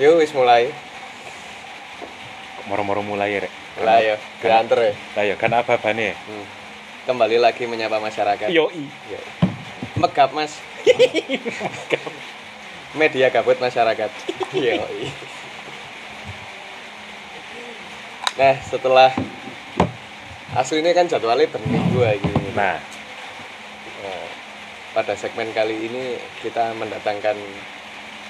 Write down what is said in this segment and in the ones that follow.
Yo wis mulai. Moro-moro mulai rek. Lah yo, diantar ya. Lah ya kan apa-apane. Hmm. Kembali lagi menyapa masyarakat. Yoi. Yo. Megap, Mas. Media gabut masyarakat. Yo. Nah, setelah aslinya kan jadwalnya berminggu lagi. Nah, Nah, pada segmen kali ini kita mendatangkan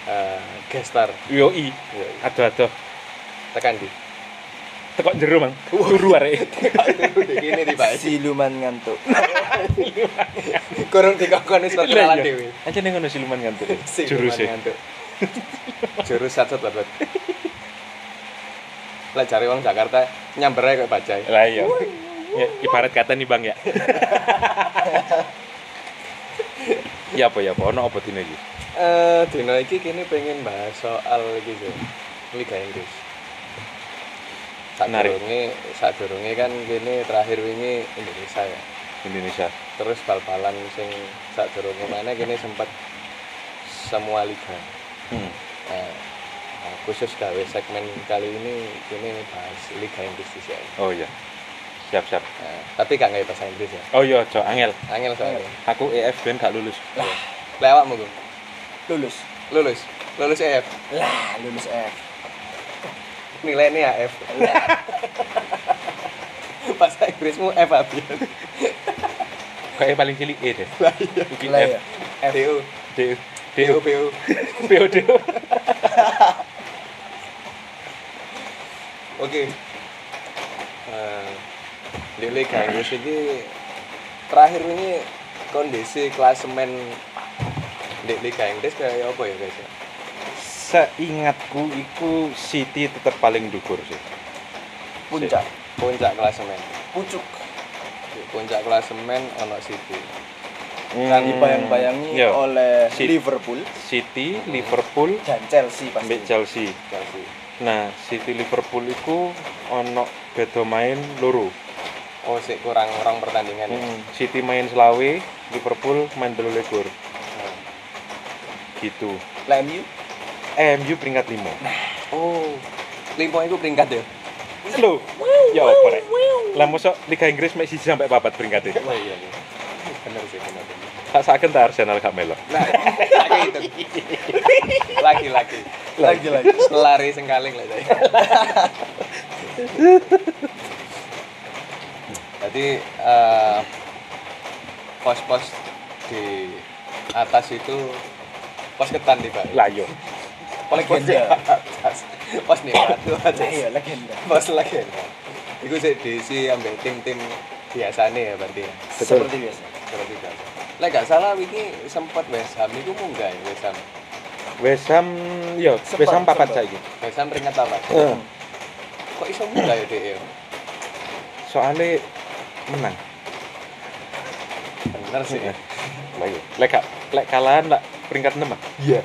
eh, guest star. yoi. Yo. Aduh-aduh. Tekan di. Tekok jero, Mang. Turu arek. Ini di Pak. siluman ngantuk Kurang dikakon wis perkenalan dhewe. Aja ning ngono siluman ngantuk. Siluman Jurus e. ngantuk. Jurus satu banget. Lah cari wong Jakarta nyamber ae kok bajai. Lah iya. Ya, ibarat kata nih, Bang ya. Ya apa ya apa ono apa dine iki? Eh dino iki kene pengen bahas soal iki sih. Liga Inggris. Menarik. Sadurunge sadurunge kan kene terakhir wingi Indonesia ya. Indonesia. Terus bal-balan sing sadurunge mana kene sempat semua liga. Hmm. Nah, nah, khusus gawe segmen kali ini kini bahas Liga Inggris sih. Oh iya. Siap, siap. Nah, tapi gak ngerti bahasa Inggris ya. Oh iya, Cok, angel. Angel soalnya. Aku EF ben gak lulus. Lewat mau lulus. Lulus. Lulus EF lah lulus F. Nilainya AF bahasa Inggrismu F habis Kayak paling cilik? E deh. lah iya. Lah F. ya F. DU D DU D BU POD. oke. Eh, di Liga Inggris ini terakhir ini kondisi klasemen di Liga Inggris kayak apa ya guys ya? Seingatku iku City tetap paling dhuwur sih. puncak puncak klasemen pucuk puncak klasemen ono City yang Hmm, dibayang-bayangi iya. oleh City. Liverpool City, Liverpool, dan Chelsea pasti Chelsea. Chelsea Nah, City Liverpool iku ono beda main loro. Oh sih kurang orang pertandingan ya? Hmm, City main selawe, Liverpool main telu likur. Hmm. Gitu. lah MU MU peringkat 5. oh limo itu peringkat ya Lho. Ya apa rek? Lah mosok Liga Inggris mek siji sampai papat peringkatnya. oh iya iya bener sih bener bener Tak saken ta Arsenal gak melo. nah lagi itu lagi lagi lagi lagi lari sengkaling lah jadi eh, pos-pos di atas itu pos ketan di Pak. Lah yo. pos Legenda. atas. Pos nih batu atas iya legenda. Pos lagi itu sih diisi ambil tim-tim biasanya ya berarti ya? Betul. seperti biasa. Seperti biasa. Lah gak salah ini sempat West Ham. Itu munggah ya West Ham? West Ham yo, Sempat, West Ham papat saiki. West Ham peringkat apa kok iso munggah ya dia Soale menang. bener sih. Lah yo. Lek lek kalahan lah peringkat 6 ah. iya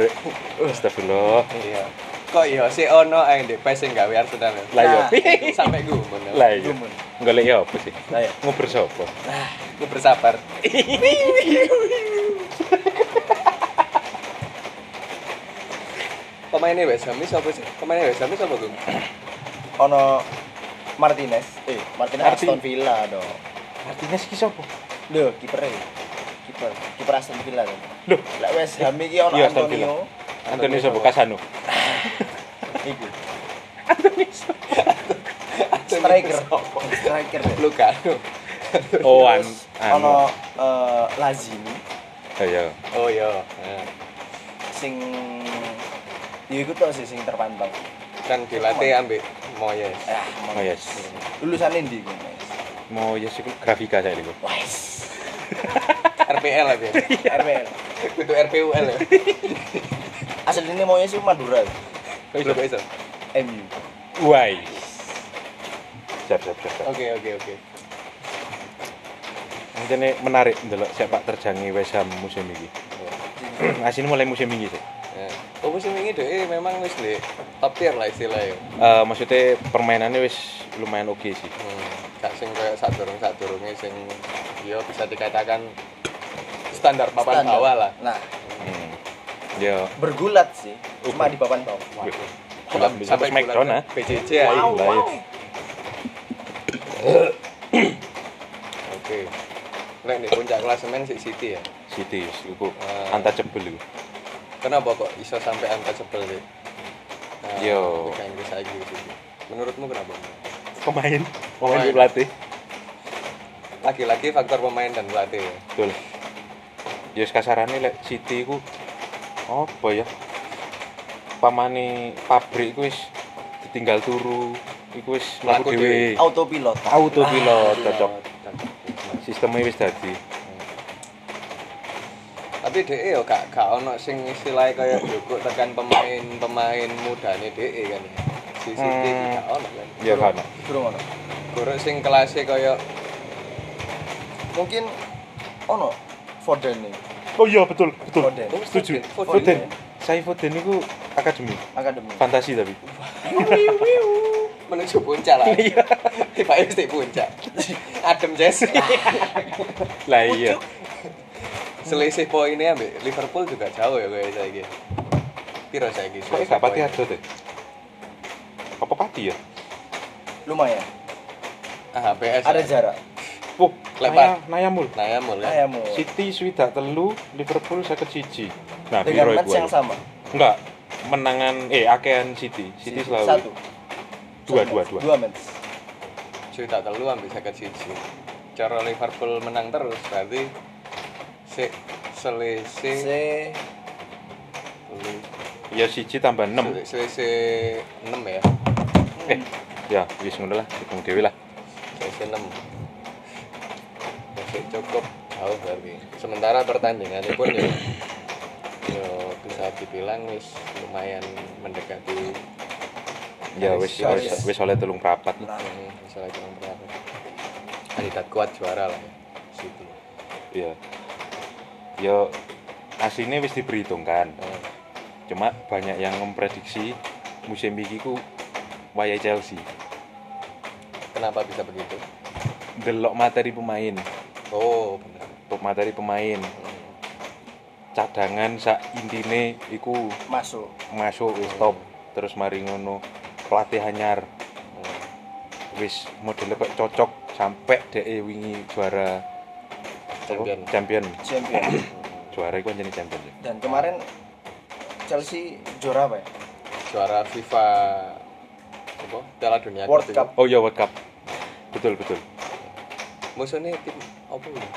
rek. Astagfirullah. iya kok iya si ono ae ndek PES sing gawe Arsenal ya? Lah yo. Nah. sampai gumun Lah yo. Gumun. Golek yo apa sih? lah ya Ngobrol sapa? Gue bersabar pemainnya West Ham ini siapa sih? Pemainnya West Ham ini siapa gue ono Martinez. Eh Martinez Marti- Aston Villa dong Martinez ki sapa? Loh, kipernya kiper kiper Aston Villa kan Loh, lah West Ham iki ono Iya. Antonio. Antonio sapa? Kasano. iku. Striker. striker. Deh. Lugano Oh, an, anu. ono eh, Lazini oh iya. Nah, sing ya iku tok sih sing terpantau kan dilatih ambil Moyes ah Oh yes. lulusan endi iku Mas? Mau yes iku grafika saya iku. Wais. RPL lah dia RPL. itu RPUL ya Aslinya mau sih Madura. Belum bisa MU. Wai. Siap, siap, siap. siap. oke oke oke Ini menarik ndelok sepak terjangi West Ham musim ini. Asine mulai musim ini sih. Ya. Oh musim ini deh memang wis di top tier lah istilahnya. Eh maksudnya permainannya wis lumayan oke sih. Hmm. Gak sing kayak saat dorong saat dorongnya sing yo bisa dikatakan standar papan Standar. bawah lah Nah, Hmm. Ya, bergulat sih. Cuma di papan bawah. Bulat bisa sampai Smackdown, bulan ah. PCC ya Wow, lah ya. wow. oke Lek di puncak klasemen si City ya City iku Ah. anta cebel iku. Kenapa kok bisa sampai angka sebel sih Nah, Yo. Liga Inggris lagi City menurutmu kenapa Pemain, Pemain. pemain di pelatih. lagi-lagi faktor pemain dan pelatih ya Betul. Ya kasarane lek City iku apa ya? Pamane pabrik iku wis ditinggal turu, iku wis Mlaku dhewe. Autopilot. Autopilot Ah, cocok. pilot. Sistemnya wis dadi. Tapi DE yo gak gak ono sing istilahnya kayak jukuk tekan pemain-pemain mudane DE kan ya. Si City Hmm. gak ono kan. Ya kan. Durung ono. Guru sing kelasnya kayak Mungkin ono Foden nih. Oh iya betul, betul. Foden. Setuju. Foden. Foden. Saya Foden iku akademi. Akademi. Fantasi tapi. menuju puncak lah. Iya. Tiba mesti puncak. Adem Jess. Lah iya. Selisih poinnya ambek Liverpool juga jauh ya kayak saya gitu. Piro saya gitu. Kok gak pati ada deh. Apa pati ya? Lumayan. Ah, PS. Ada jarak. Wah, Lebar. naya, nayamul. Nayamul kan. Ayamu. City swidak telu, Liverpool seket siji. Nah, Dengan piro match yang sama. Enggak, menangan eh akean City. City selalu Satu. dua dua dua. Dua match. Tak telu ambek seket siji. Cara Liverpool menang terus berarti si selisih Se Ya siji tambah 6. selisih 6 ya. Eh, ya wis ngono lah, hitung dhewe lah. Selisih 6. Masih cukup jauh berarti. Sementara pertandingan pun ya ya bisa dibilang wis lumayan mendekati Ya wis wis wis. wis oleh telung prapat lah. Hmm, misalnya kurang berapa kandidat kuat juara lah ya City Iya. Ya aslinya wis diperhitungkan. Eh, Cuma banyak yang memprediksi musim iki ku wayai Chelsea. kenapa bisa begitu Delok materi pemain, oh benar top materi pemain, Hmm, cadangan sak intine iku masuk. masuk wis top. Terus mari ngono pelatih anyar hmm. wis modelnya kok cocok sampai DE wingi juara Champion. champion Champion. juara itu jadi champion ya. Dan kemarin Chelsea juara apa ya? juara FIFA apa Piala Dunia World itu. Cup. oh iya World Cup betul betul musuhnya tim apa ini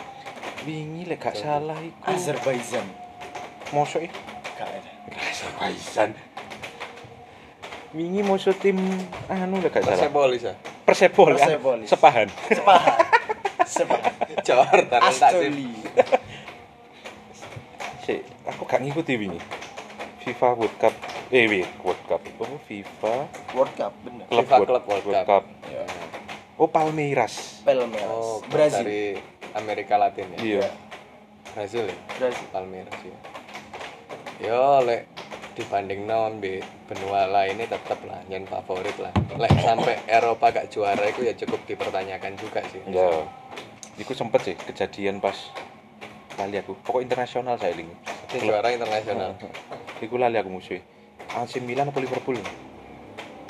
wingi lek gak salah iku Azerbaijan. mosok iki Gak ada. Azerbaijan wingi musuh tim anu lek gak salah Persepolis ya Persepol kan Persepolis. sepahan Sepahan. Jordan tak Astoli. sih aku gak ngikuti wingi. FIFA World Cup. Eh wait World Cup. Oh FIFA? World Cup bener. Club FIFA World, Club World World Cup. Cup. oh Palmeiras. Palmeiras. oh Brazil. dari Amerika Latin ya? Iya. Brazil ya? Brazil. Palmeiras ya yo lek dibanding non be benua lainnya tetap lah yang favorit lah. Lek sampai Eropa gak juara itu ya cukup dipertanyakan juga sih. Ya, iku sempet sih kejadian pas lali aku. Pokok internasional saya ini. Juara internasional Iku lali aku musuh. AC Milan apa Liverpool?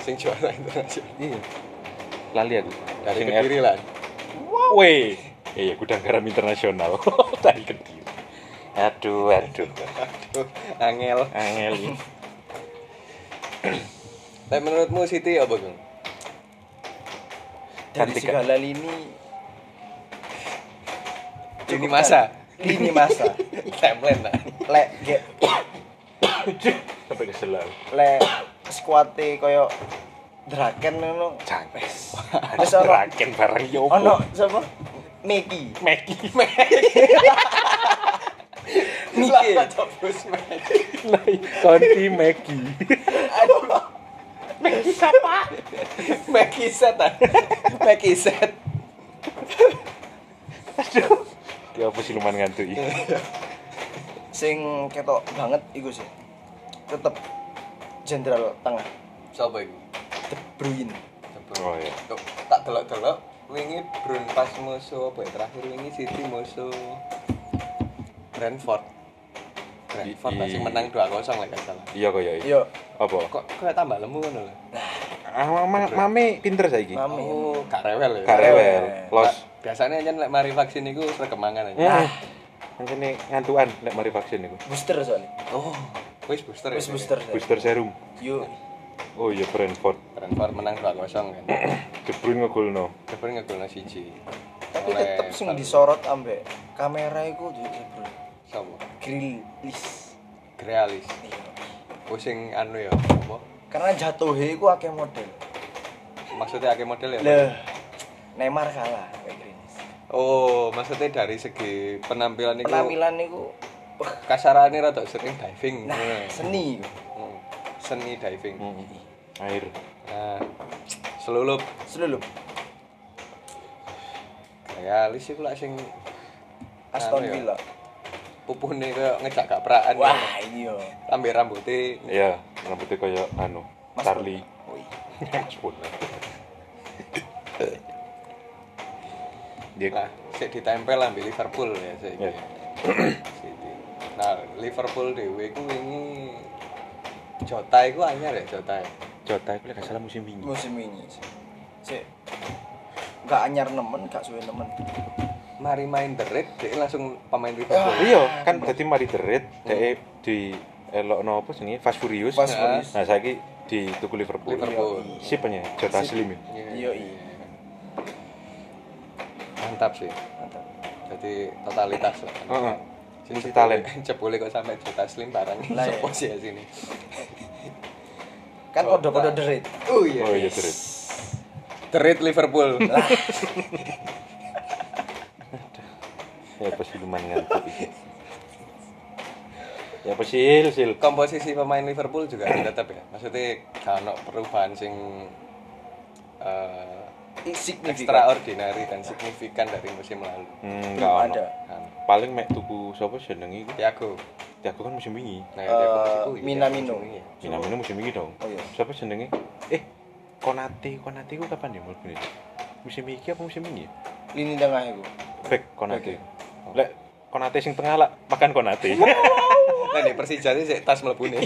sing juara internasional Iya. Lali aku. dari Sing kediri lah F- Weh. Iya, gudang garam internasional. dari kediri. Aduh, aduh. Aduh, angel Angel tapi menurutmu City apa Gung? Dari segala lini Lini masa? kan? Lini masa. timeline lah Lek ge- Sampai keselau. lek skuate koyo Draken ngono. Cangkes. Wis ono Raken barang yo. ono sapa? Meki. Meki. Miki. Lah, Konti Meki. Mackie set ah Mackie set Ya apa sih lumayan ngantuk iki. Sing ketok banget iku sih. Tetep jenderal tengah. siapa itu? De Bruyne. Oh iya. Tak delok-delok wingi Brun pas musuh apa ya terakhir wingi City musuh Brentford Brentford masih menang 2-0 lah gak salah Iya kaya iki. Yo, Apa? kok kayak tambah lemu kan lho Ah, ma- mame pinter saiki. Mami. oh gak rewel ya Gak rewel. Rewel. Los. Biasanya aja lek mari vaksin itu rekemangan aja Nah, Mancene ngantukan nek mari vaksin iku. booster soalnya. oh wis booster Wis ya booster. Booster serum. Yo, Oh iya Brentford. Brentford menang 2-0 kan De Bruyne ngegolno. Depan ngegolno siji tapi Oleh tetep sing disorot ambek kamera iku di bro. Sapa? Grilis. Grealis Iya. Oh sing anu ya apa? Karena jatuhe iku akeh model. Maksudnya akeh model ya? Lah, Neymar kalah Grilis. Oh, maksudnya dari segi penampilan itu Penampilan wah, kasarannya rada sering diving. nah ngono. seni. Hmm. Seni diving. Hmm. Air. Nah, selulup Selulup realis iku lak sing Aston Anu ya. Villa. pupune koyo ngejak gaprakan. Wah, iya. Ambil rambutnya Iya, rambutnya kaya anu, Mas Charlie. Woi. Mas Dia Nah, sik ditempel ambil Liverpool ya sik. Ya. City. Nah, Liverpool dhewe ku wingi Jota iku anyar ya Jota. Jota iku gak salah musim wingi. musim ini sih. Sik. Gak anyar nemen, gak suwe nemen. Mari main The Red, dia langsung pemain Liverpool. Iya, kan dadi mari deret dhek di elokno apa jenenge Fast Furious. Fast Furious. Nah, saiki di tuku Liverpool. Liverpool. Sipenya Jota Sip. Slim. ya? Iya, iya. Mantap sih. Mantap. Jadi totalitas lah. Heeh. Sing Multi jebule- talent. Jebule kok sampai Jota Slim barang Lah, sopo sih ya sini. Kan podo-podo derit. Oh iya. Oh iya deret. The Red Liverpool. Ya pasti lumayan ngantuk iki. Ya apa sil sil. Komposisi pemain Liverpool juga tetap ya. Maksudnya kalau perubahan sing eh, Signifikan. extraordinary dan signifikan dari musim lalu. Hmm, Belum ada. Kan. Paling mek tuku sapa jenenge iku? Tiago. Tiago kan musim wingi. Nah, wingi, Minamino. ya. Minamino musim wingi dong. Oh iya. Siapa jenenge? Eh, Konate, Konate ku kapan ya mlebu? Musim iki apa musim wingi? Lini tengah iku. Back Konate. Oke. Lek Konate sing tengah lah makan Konate. Nah, di Persija ini sik tas mlebu nih.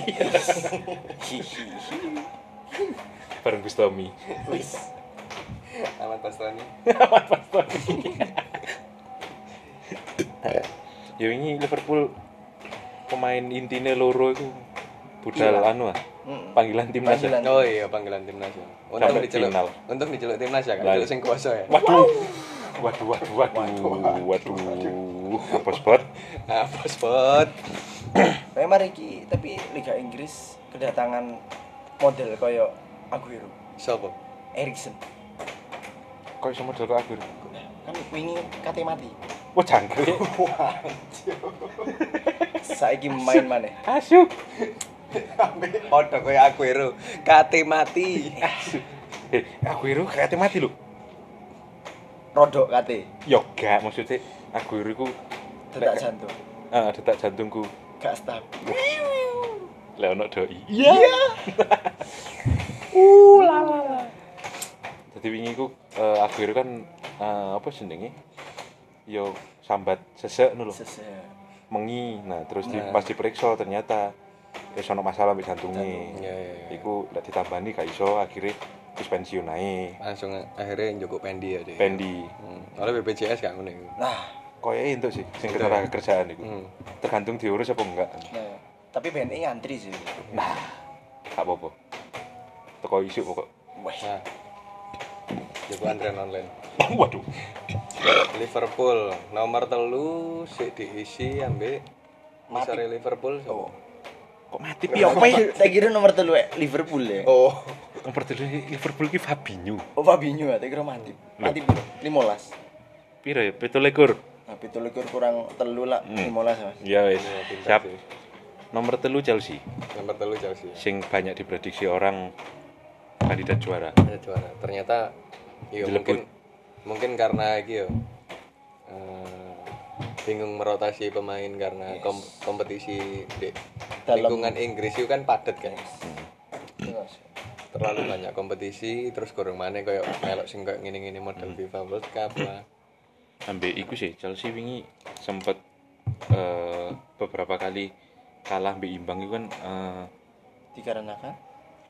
Bareng Gustomi. Wis. Amat Pastoni. Ya wingi Liverpool pemain intine loro iku budal Iya. anu ah. Panggilan timnas. ya? Panggilan. Oh iya panggilan timnas ya. Untung Sampai diceluk. final. Untung diceluk timnas ya kan. Diceluk sing kuasa ya. Waduh. Waduh, waduh, waduh, waduh, apa spot? Nah, spot. Memang iki tapi Liga Inggris kedatangan model koyo Aguero, Sopo? Erikson. Kok iso model kok aku? Kan wingi kate mati. Wah, jangkrik. Saiki main maneh. Asu. Podo koyo Aguero. Kate mati. Eh, Aguero kayaknya mati lho. Rodok kate. Ya gak maksudnya Aguero iku Detak jantung. ah detak jantungku Gak stabil. lek ono doi. Iya. Jadi wingi ku eh, Aguero kan eh, apa jenenge? Yo sambat sesek. Sese. Mengi. Nah, terus di, Nah. pas diperiksa ternyata wis ono masalah mbek jantungnya. Iya, iya, iya. Iku lek ditambani gak iso akhirnya wis pensiun ae. Langsung akhirnya njukuk Pendi ya dia. Pendi. Hmm. Oleh BPJS gak ngono iku. Nah, Koyoke entuk sih sing ketenaga ya? kerjaan iku. Hmm. Tergantung diurus apa enggak. nah. tapi BNI ngantri sih. Nah, gak apa-apa. Teko isuk pokok. Wah. Nah. Njukuk antrean online. Waduh. Liverpool nomor telu sik diisi ambek Mati. Misare Liverpool. Oh. Kok mati pi apa ya? Tak kira nomor telu eh, Liverpool ya. Oh. Nomor telu Liverpool ki Fabinho. Oh Fabinho ya, tak kira mati. Mati piro? 15. Piro ya? 17. Nah, pitulikur kurang telu lah, Hmm. 15 Mas. Ya wis. Iya, Siap. sih. Nomor telu Chelsea. Nomor telu Chelsea. Sing banyak diprediksi orang kandidat juara. Ya, juara. Ternyata iya mungkin mungkin karena eh, bingung merotasi pemain karena Yes. kom- kompetisi di Dalam- lingkungan Inggris itu kan padat kan. Yes. Terlalu banyak kompetisi terus kurang mana kayak melok sing kayak ngene-ngene model FIFA World Cup lah. Ambek iku sih Chelsea wingi sempet eh, beberapa kali kalah mbek imbang itu kan eh, Dikarenakan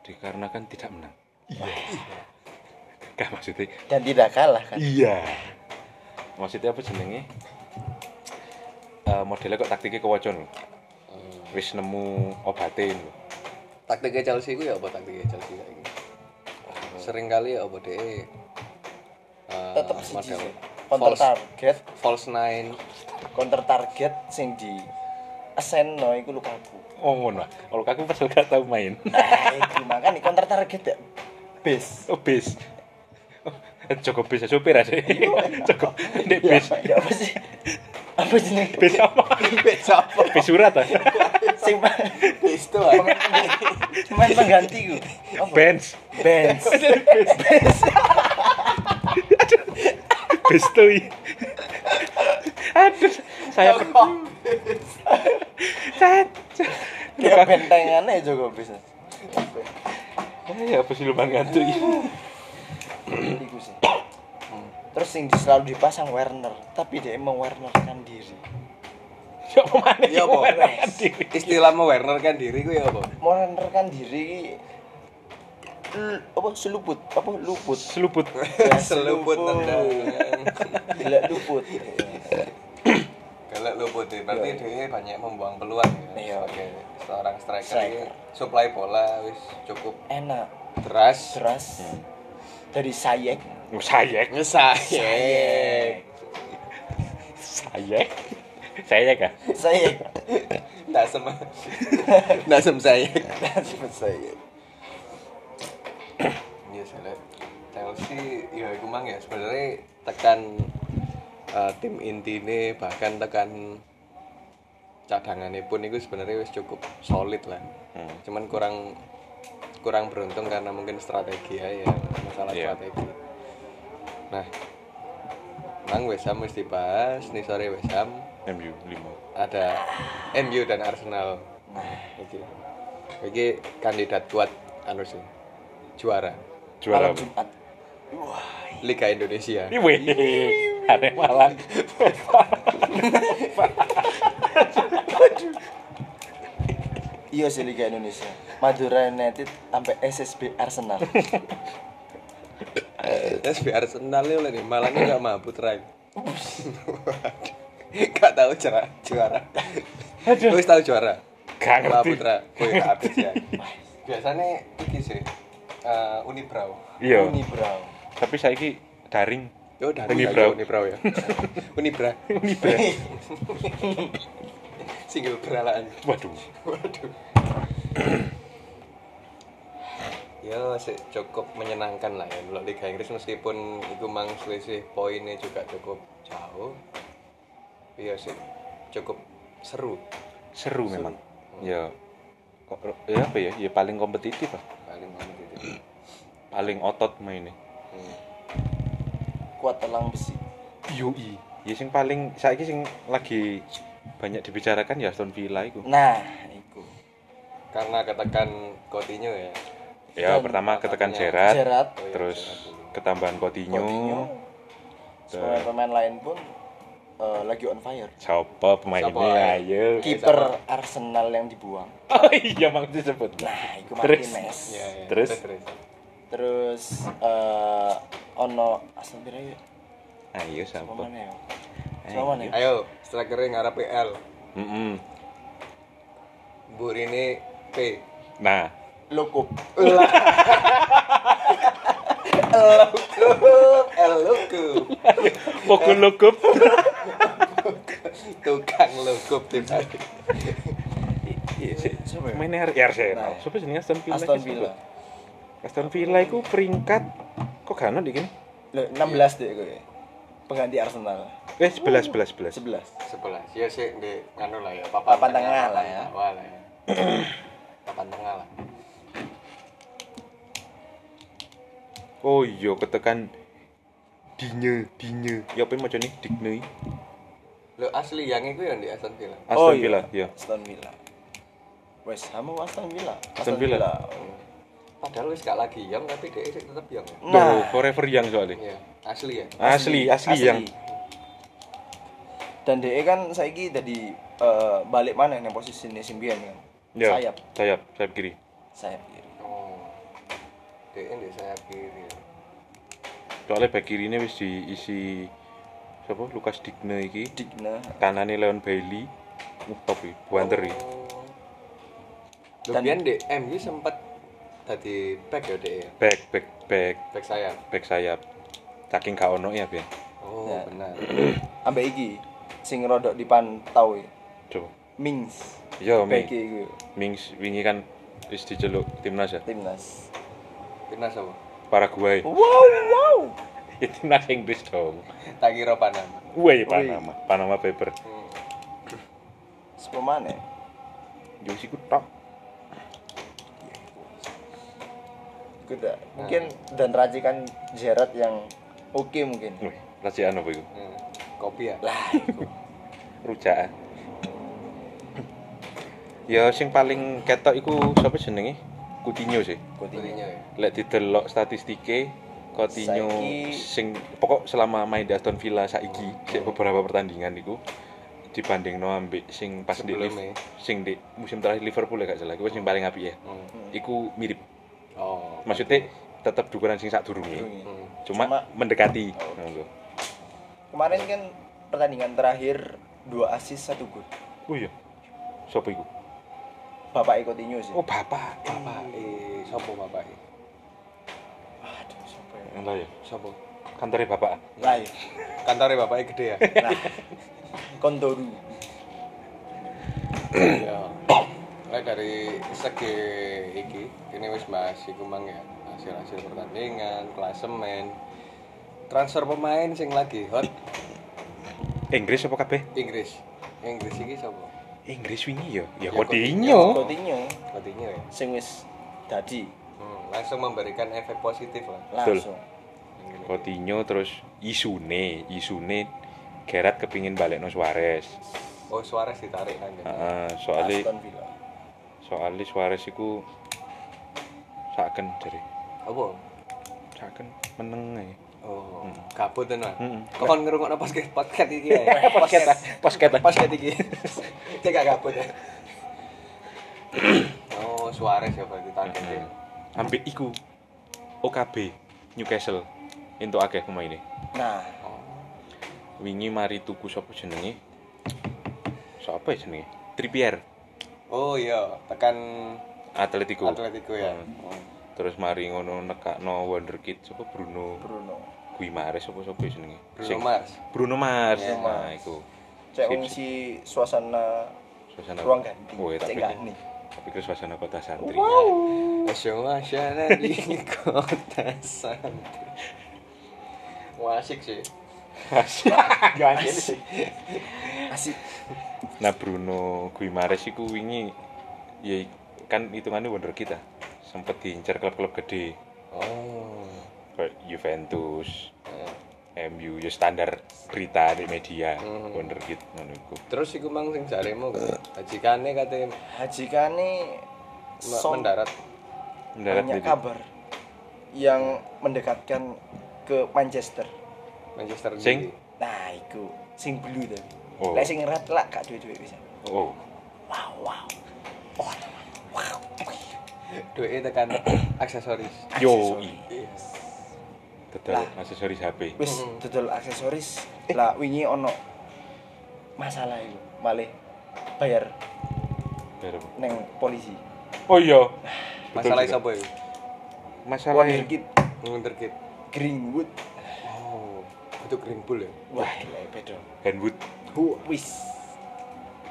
dikarenakan tidak menang. Iya. Gak maksudnya dan tidak kalah kan. Iya. Maksudnya apa jenenge? Eh modelnya kok taktiknya kewacon lho. Wis nemu obatin taktiknya Chelsea ku ya apa taktiknya Chelsea kayak gini sering kali ya apa deh uh, Tetep siji model sih. Counter false, target, false nine counter target sing di ascend no iku Lukaku. Oh ngono. Kalau aku pas gak tau main. Nah, itu makanya counter target ya. Base. Oh bis. Oh, Joko bis supir aja. Joko ndek bis. Ya apa sih? Apa jenenge? Bis apa? beda apa Bis surat ah. Sing itu ah pemain pengganti ku. Apa? Benz. Benz. Bis tuh. Aduh, saya Cat. Kayak bentengannya Joko Bis. Ya apa sih lu ngantuk Iku sih. Terus yang di- selalu dipasang Werner, tapi dia emang Werner kan diri. Ya apa mana? ya apa istilah mau Werner kan diri ku ya apa Werner kan diri l- apa seluput apa luput Seluput. Ya, seluput nendang gila luput kalau luput ya, berarti dia banyak membuang peluang ya Iya. sebagai seorang striker, Striker. ini supply bola wis cukup enak deras deras dari sayek Sayek. ngesayek Sayek. Sayek ah. sayek nggak sem nggak sem sayek sebut sayek Iya sih, Lek. Chelsea ya iku mang ya sebenarnya tekan eh, tim intine bahkan tekan cadangannya pun itu sebenarnya wis cukup solid lah. Hmm. Cuman kurang kurang beruntung karena mungkin strategi ya, ya masalah Iya. strategi. Nah, Mang West Ham mesti dibahas, nih sore West Ham MU 5. ada MU dan Arsenal. Iki. Iki kandidat kuat anu sih. Juara Juara. malam Jumat Liga Indonesia. Iwe. Ada malang. Iya sih Liga Indonesia Madura United sampai SSB Arsenal SB Arsenal ini oleh nih, malah ini gak mampu terakhir. Gak tahu juara. Juara. Wis tahu juara. Gak ngerti. Putra, kowe tak update ya. Biasanya iki sih eh Unibrau. Iya. Uni Brown Tapi saiki daring. Yo dari Unibrau. Unibrau ya. Unibra. Unibra. Single beralaan. Waduh. Waduh. ya sih cukup menyenangkan lah ya kalau Liga Inggris meskipun itu mang selisih poinnya juga cukup jauh iya sih cukup seru Seru memang. Ya. kok- Ya apa ya? Ya paling kompetitif lah. paling kompetitif Paling otot mainnya. hmm. kuat telang besi Yoi. Ya sing paling saiki sing lagi banyak dibicarakan ya Aston Villa itu. nah iku karena ketekan Coutinho ya Ya Dan pertama ketekan Gerrard, Gerrard Oh iya, terus ketambahan Coutinho. Coutinho pemain-pemain lain pun eh, lagi on fire Siapa pemainnya? Siapa, ya? Ayo. kiper Arsenal yang dibuang Oh iya mang disebut. nah Terus? Martinez ya, ya. Terus? terus terus eh ono Aston Villa ya Ayo siapa siapa? ya Ayo. siapa mana ya ayo strikernya ngarep PL Mm-mm. Bu ini P Nah, Lokup Elukup, elukup. pokok lokup. Tukang lukup tim tadi. Mainnya ya Arsenal. Nah. Siapa jenenge Aston Villa? Aston Villa? Aston Villa itu peringkat kok gak ono iki? Loh, 16 deh gue pengganti Arsenal Eh 11 11 11. 11 Sebelah. Ya sih di anu lah ya, papan, Papan tengah lah ya. Bawah lah ya. papan tengah lah. Oh iya ketekan Dinye, Dinye. Ya apa macam ni? Digne. Lo asli yang itu yang di Aston Villa. Aston Oh, iya. Villa, ya. Aston Villa West Ham Aston Villa Aston Villa. Oh. Padahal wis gak lagi yang tapi dia sih tetap yang. Nah, nah forever young soalnya. Iya, asli ya. Asli, asli, yang. Dan DE kan saiki dadi eh, balik mana nih posisi ini simbian kan. Ya, Sayap, sayap, sayap kiri. sayap kiri. oh DE di sayap kiri Soalnya back kiri ini wis diisi siapa? Lukas Digne iki. Digna. Kanane Leon Bailey. Uh, top iki. Dan- Dan di MU sempat tadi back ya DE ya? Back, back, back, back sayap back sayap. Saking gak ono ya, Ben. oh Ya. benar Ambek iki sing rodok dipantau iki. Coba. Mings. Yo, Bek Mi. iku Mings wingi kan wis diceluk timnas ya. timnas. timnas apa Paraguay. Wow, wow. Ya timnas Inggris dong. tak kira Panama Woi, Panama. Panama Paper. hmm. Sepemane. Yo tok. Kuda. Mungkin dan racikan Gerard yang oke mungkin. Wih, racikan apa iku? Hmm. kopi ya Lah. Rujak. Ya sing paling ketok iku sapa jenenge? Coutinho sih. Coutinho. Ya Lek didelok statistike Coutinho Saiki- sing pokok selama main di Aston Villa saiki sik beberapa pertandingan iku dibanding no ambek sing pas di Sebelumnya. Liv- sing di musim terakhir Liverpool ya gak salah iku sing paling apik ya. hmm. Iku mirip. Oh Maksudnya tetap dukuran sing sak durunge. hmm. Cuma, Cuma- mendekati. Ngono. Kemarin kan pertandingan terakhir dua assist satu gol. Oh iya. Sopo iku? Bapak Coutinho sih. Oh, bapak. bapak eh sopo bapak eh Aduh, siapa ya? Lah ya. sopo Kantore bapak. Lah ya. kantornya bapaknya gede ya Nah. Kondoru. ya Lek dari segi iki ini wis bahas iku mang ya hasil-hasil pertandingan klasemen transfer pemain sing lagi hot Inggris apa kabeh? Inggris Inggris iki sapa Inggris wingi ya. Ya Ya, Coutinho. Coutinho Coutinho ya sing wis dadi hmm, langsung memberikan efek positif lah langsung. Coutinho terus isune, isune Gerard kepingin balik no Suarez. oh Suarez ditarik kan Heeh, soalnya Aston Villa. Soalnya Suarez iku saken jare. apa Saken meneng ae. oh kabut tenan Heeh. kok kon ngrungokno podcast podcast iki ya Podcast. Posket. podcast iki cek gak kabut ya oh Suarez ya berarti target ya Ambek iku OKB Newcastle entuk akeh pemaine. Nah, oh Wingi mari tuku sapa jenenge? Sapa ya jenenge? Trippier, oh iya tekan Atletico. Atletico ya Hmm. Terus mari ngono nekakno wonderkid sapa Bruno Bruno. Guimares sapa sapa ya jenenge? Bruno Mars Bruno Mars. Iya, nah, iku. Cek ngisi suasana Suasana ruang ganti. Oh, Cek tapi gak nih. tapi ke suasana kota santri. Suasana di kota santri Wah asik sih Gak asik. Asik. Nah, Bruno Guimares iku wingi ya kan hitungannya wonderkid ah. Sempet diincar klub-klub gede Oh kayak Juventus, Eh, MU ya standar berita di media Hmm. wonderkid ngono iku. Terus iku mang sing jaremu Hajikane katanya Haji Kane me- som- mendarat Mendarat kabar yang mendekatkan ke Manchester. Manchester Sing? Nah, iku sing blue tapi. Oh. Lek sing red lah gak duwe-duwe bisa. Oh, Wow, wow. Oh, wow. Duwe tekan aksesoris yo Yes Lah. aksesoris HP. Wis dodol aksesoris. Lah wingi ono masalah iku. Malih bayar apa? neng polisi. Oh iya. Masalah sapa iku? Masalah Wonderkid Wonderkid Greenwood. Itu Green Bull ya Wah, gila beda. Handwood. Wis.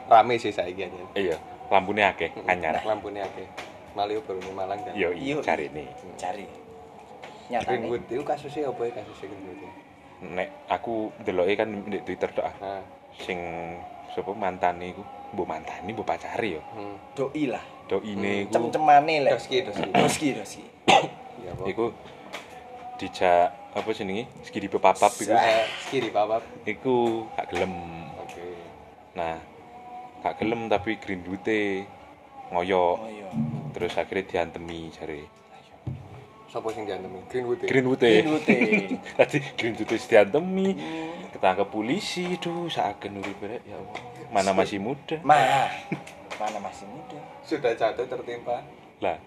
Rame sih saiki aja Iya, lampunya akeh anyar. Lampunya akeh Malio baru di Malang kan Yo, Iya, cari nih. Cari. Nyatane. Greenwood itu kasusnya apa ya kasusnya Greenwood itu? Nek aku deloke kan di Twitter tok ah. Nah, sing sapa mantane iku, mbok mantane mbok pacare yo. hmm. Doi lah. Doine iku Cem-cemane lek. Doski, doski. Doski, doski. Ya, iku dijak apa jenenge? Skidi pepapap iku. Eh, kiri papap. Iku gak gelem. Oke. Nah, gak gelem tapi Greenwood-e ngoyo. Oh iya. Terus akhirnya diantemi jare. Sopo sing diantemi? Greenwood ya? Greenwood-e. Greenwood e. Tadi Greenwood wis diantemi. ketangkep polisi tuh saken uripe ya Allah mana masih muda Mah, mana masih muda. Sudah jatuh tertimpa. lah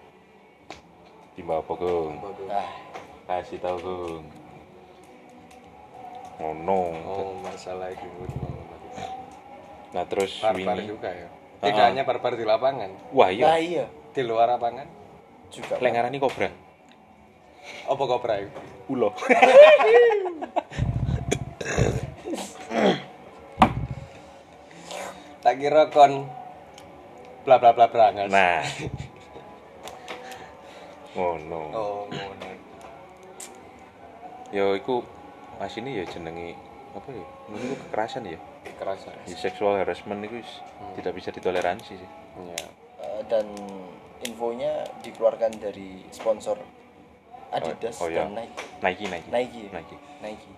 timba apa Gung Ah, kasih tahu Gung ngono Oh, masalah itu. nah terus Barbar wingi juga ya. Tidak Ah. hanya barbar di lapangan, wah iya. iya iya. di luar lapangan. Juga. lek ngarani kobra Apa kobra itu? ulo Tak kira kon bla bla bla brangas. nah ngono Oh, ngono. ya iku mas ini ya jenenge apa ya ini iku kekerasan ya Kerasa. ya, sexual harassment itu wis tidak bisa ditoleransi sih Ya. Eh, dan infonya dikeluarkan dari sponsor Adidas Oh, oh, iya. dan Nike. Nike Nike Nike. Nike Nike.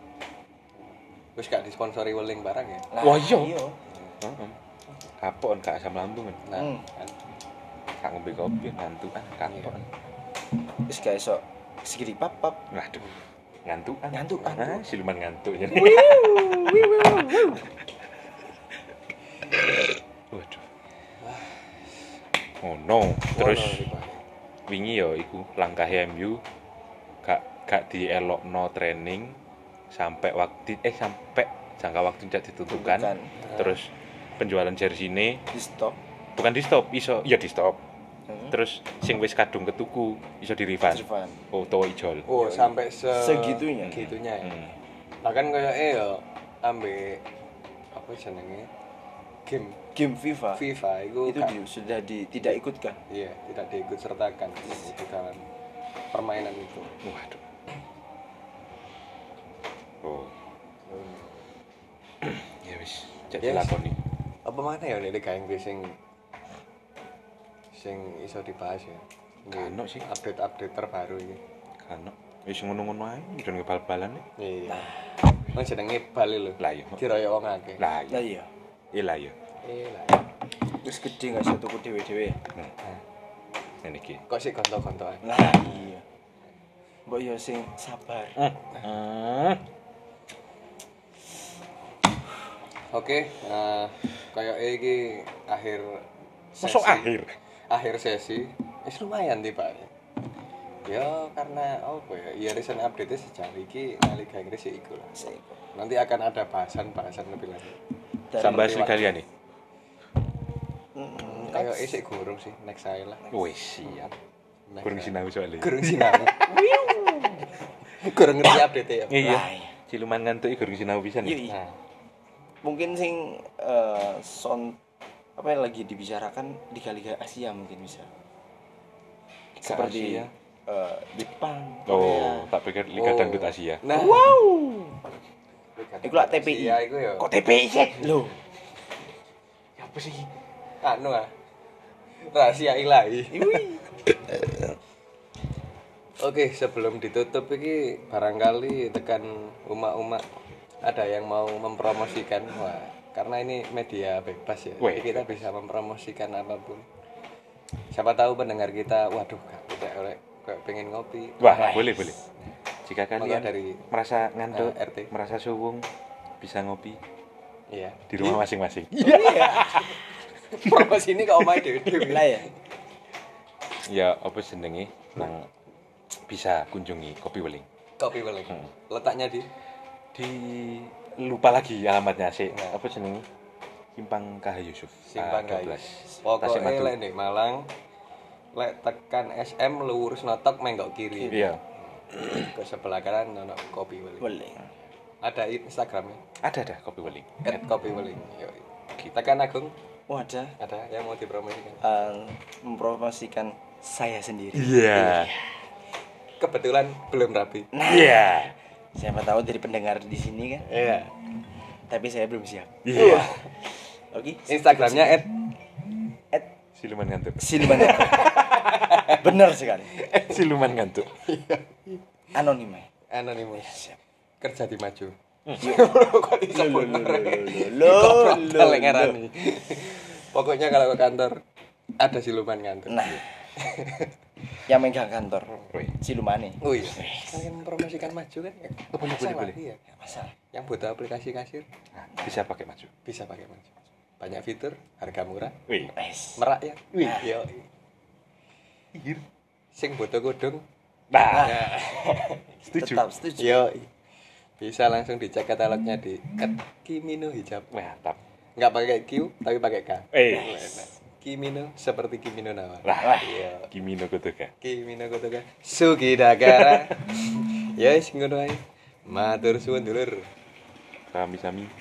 Wis gak disponsori weling barang ya. Lah, Wah, iya. iya. Heeh. kapok gak asam lambung kan Nah, Hmm. kan. gak ngombe kopi ngantukan kapok Wis gak iso segini pap-pap. waduh ngantukan Ngantukan. nah siluman ngantuk waduh oh no terus wingi ya iku langkah MU gak gak dielokno training sampai waktu eh sampai jangka waktu tidak ditentukan Tentukan. terus penjualan jersey ini Di stop. bukan di stop iso ya di stop. Terus sing wis kadung ketuku iso di refund Irfan. oh utawa ijol Oh, sampai se Segitunya. Gitunya ya. Hmm. Bahkan kayak eh yo ambe apa jenenge? Game Game FIFA. FIFA itu, itu di- sudah di, tidak ikutkan. iya, tidak diikut sertakan di dalam permainan itu. waduh oh ya wis jadi Yes. lakoni Apa mana ya nek Liga Inggris sing sing iso dibahas ya? Kano sih. Update-update terbaru ini. kan wis ngono-ngono ae udah bal-balan nih Iya. Wong jenenge bal lho. lah iya Diroyok wong akeh. lah Lah iya iya. iya lah iya Eh lah. Terus gede nggak sih tuku dewe-dewe. Hmm. ini ki Kok sih gontok-gontokan? Lah iya. Mbok yo sing sabar. Hmm. Oke, nah kayak iki akhir masuk sesi- akhir akhir sesi wis lumayan tiba ya. Karena apa ya ya recent update sejauh ini nah Liga Inggris ya iku lah. Nanti akan ada bahasan-bahasan lebih lanjut. Sampai sekalian nih. Mm-mm. kayak isik gurung sih next saya lah. Wis siap. Saya. sinau soalnya. Gurung sinau. Gurung ngerti update ya? Iya. Lah, iya. ciluman ngantuk kurang sinau pisan Iya, ya? iya. nah. Mungkin sing eh, son apa yang lagi dibicarakan liga-liga Asia mungkin bisa. Seperti Asia. eh, Jepang, oh Korea. tak pikir liga Oh. dangdut Asia nah Wow. Liga Iku lah TPI. Asia iku ya Kok TPI sih? Loh. apa sih anu ah rahasia ilahi Oke, sebelum ditutup ini barangkali tekan umak-umak ada yang mau mempromosikan wah karena ini media bebas ya. Weh. Jadi kita bisa mempromosikan apa pun. Siapa tahu pendengar kita waduh gak tidak oleh kayak pengen ngopi. wah boleh boleh jika Maka kalian dari merasa ngantuk eh, RT. merasa suwung bisa ngopi iya. di rumah masing-masing Promosi ini kok omai dewe-dewe. Lah ya. ya apa jenenge nang bisa kunjungi kopi weling Kopi Weling. Hmm. Letaknya di di lupa lagi alamatnya sih Nah. apa jenenge Simpang KH Yusuf. Simpang Ah, Gayo. 12. Pokoknya lek nek Malang lek tekan SM lurus notok menggok kiri. iya. Ke sebelah kanan ono kopi weling. Boleh. ada instagramnya? Ada ada kopi weling. At kopi weling kita kan agung. Oh ada. Ada yang mau dipromosikan? Eh, mempromosikan saya sendiri. iya. Kebetulan belum rapi. Iya Siapa tahu dari pendengar di sini kan, iya tapi saya belum siap. iya Oke. instagramnya at At siluman ngantuk Silman. Benar sekali. siluman ngantuk Anonim. ya? anonymous kerja di maju Kok iso bener? lo ngarani. pokoknya kalau ke kantor ada siluman ngantuk Nah, yang megang kantor Wih. Silumane Oh iya. Kalian mempromosikan maju kan? Ya, Oh, boleh, boleh, boleh. Iya. Nggak masalah Yang butuh aplikasi kasir Nah, bisa pakai maju. bisa pakai maju. Banyak fitur, harga murah, Wih. Merak ya. Wih. Yo. Sing butuh kodong. Nah, Ya. setuju. tetap setuju Yo. Bisa langsung dicek katalognya di @kimino hijab. Mantap. Nggak pakai Q, tapi pakai K. Eh. Kimino seperti Kimino Nawa. Lah, Iya. Kimi no Gotoka. Kimino Kotoka Sugi Dagara Ya wis ngono ae Matur suwun dulur Sami-sami.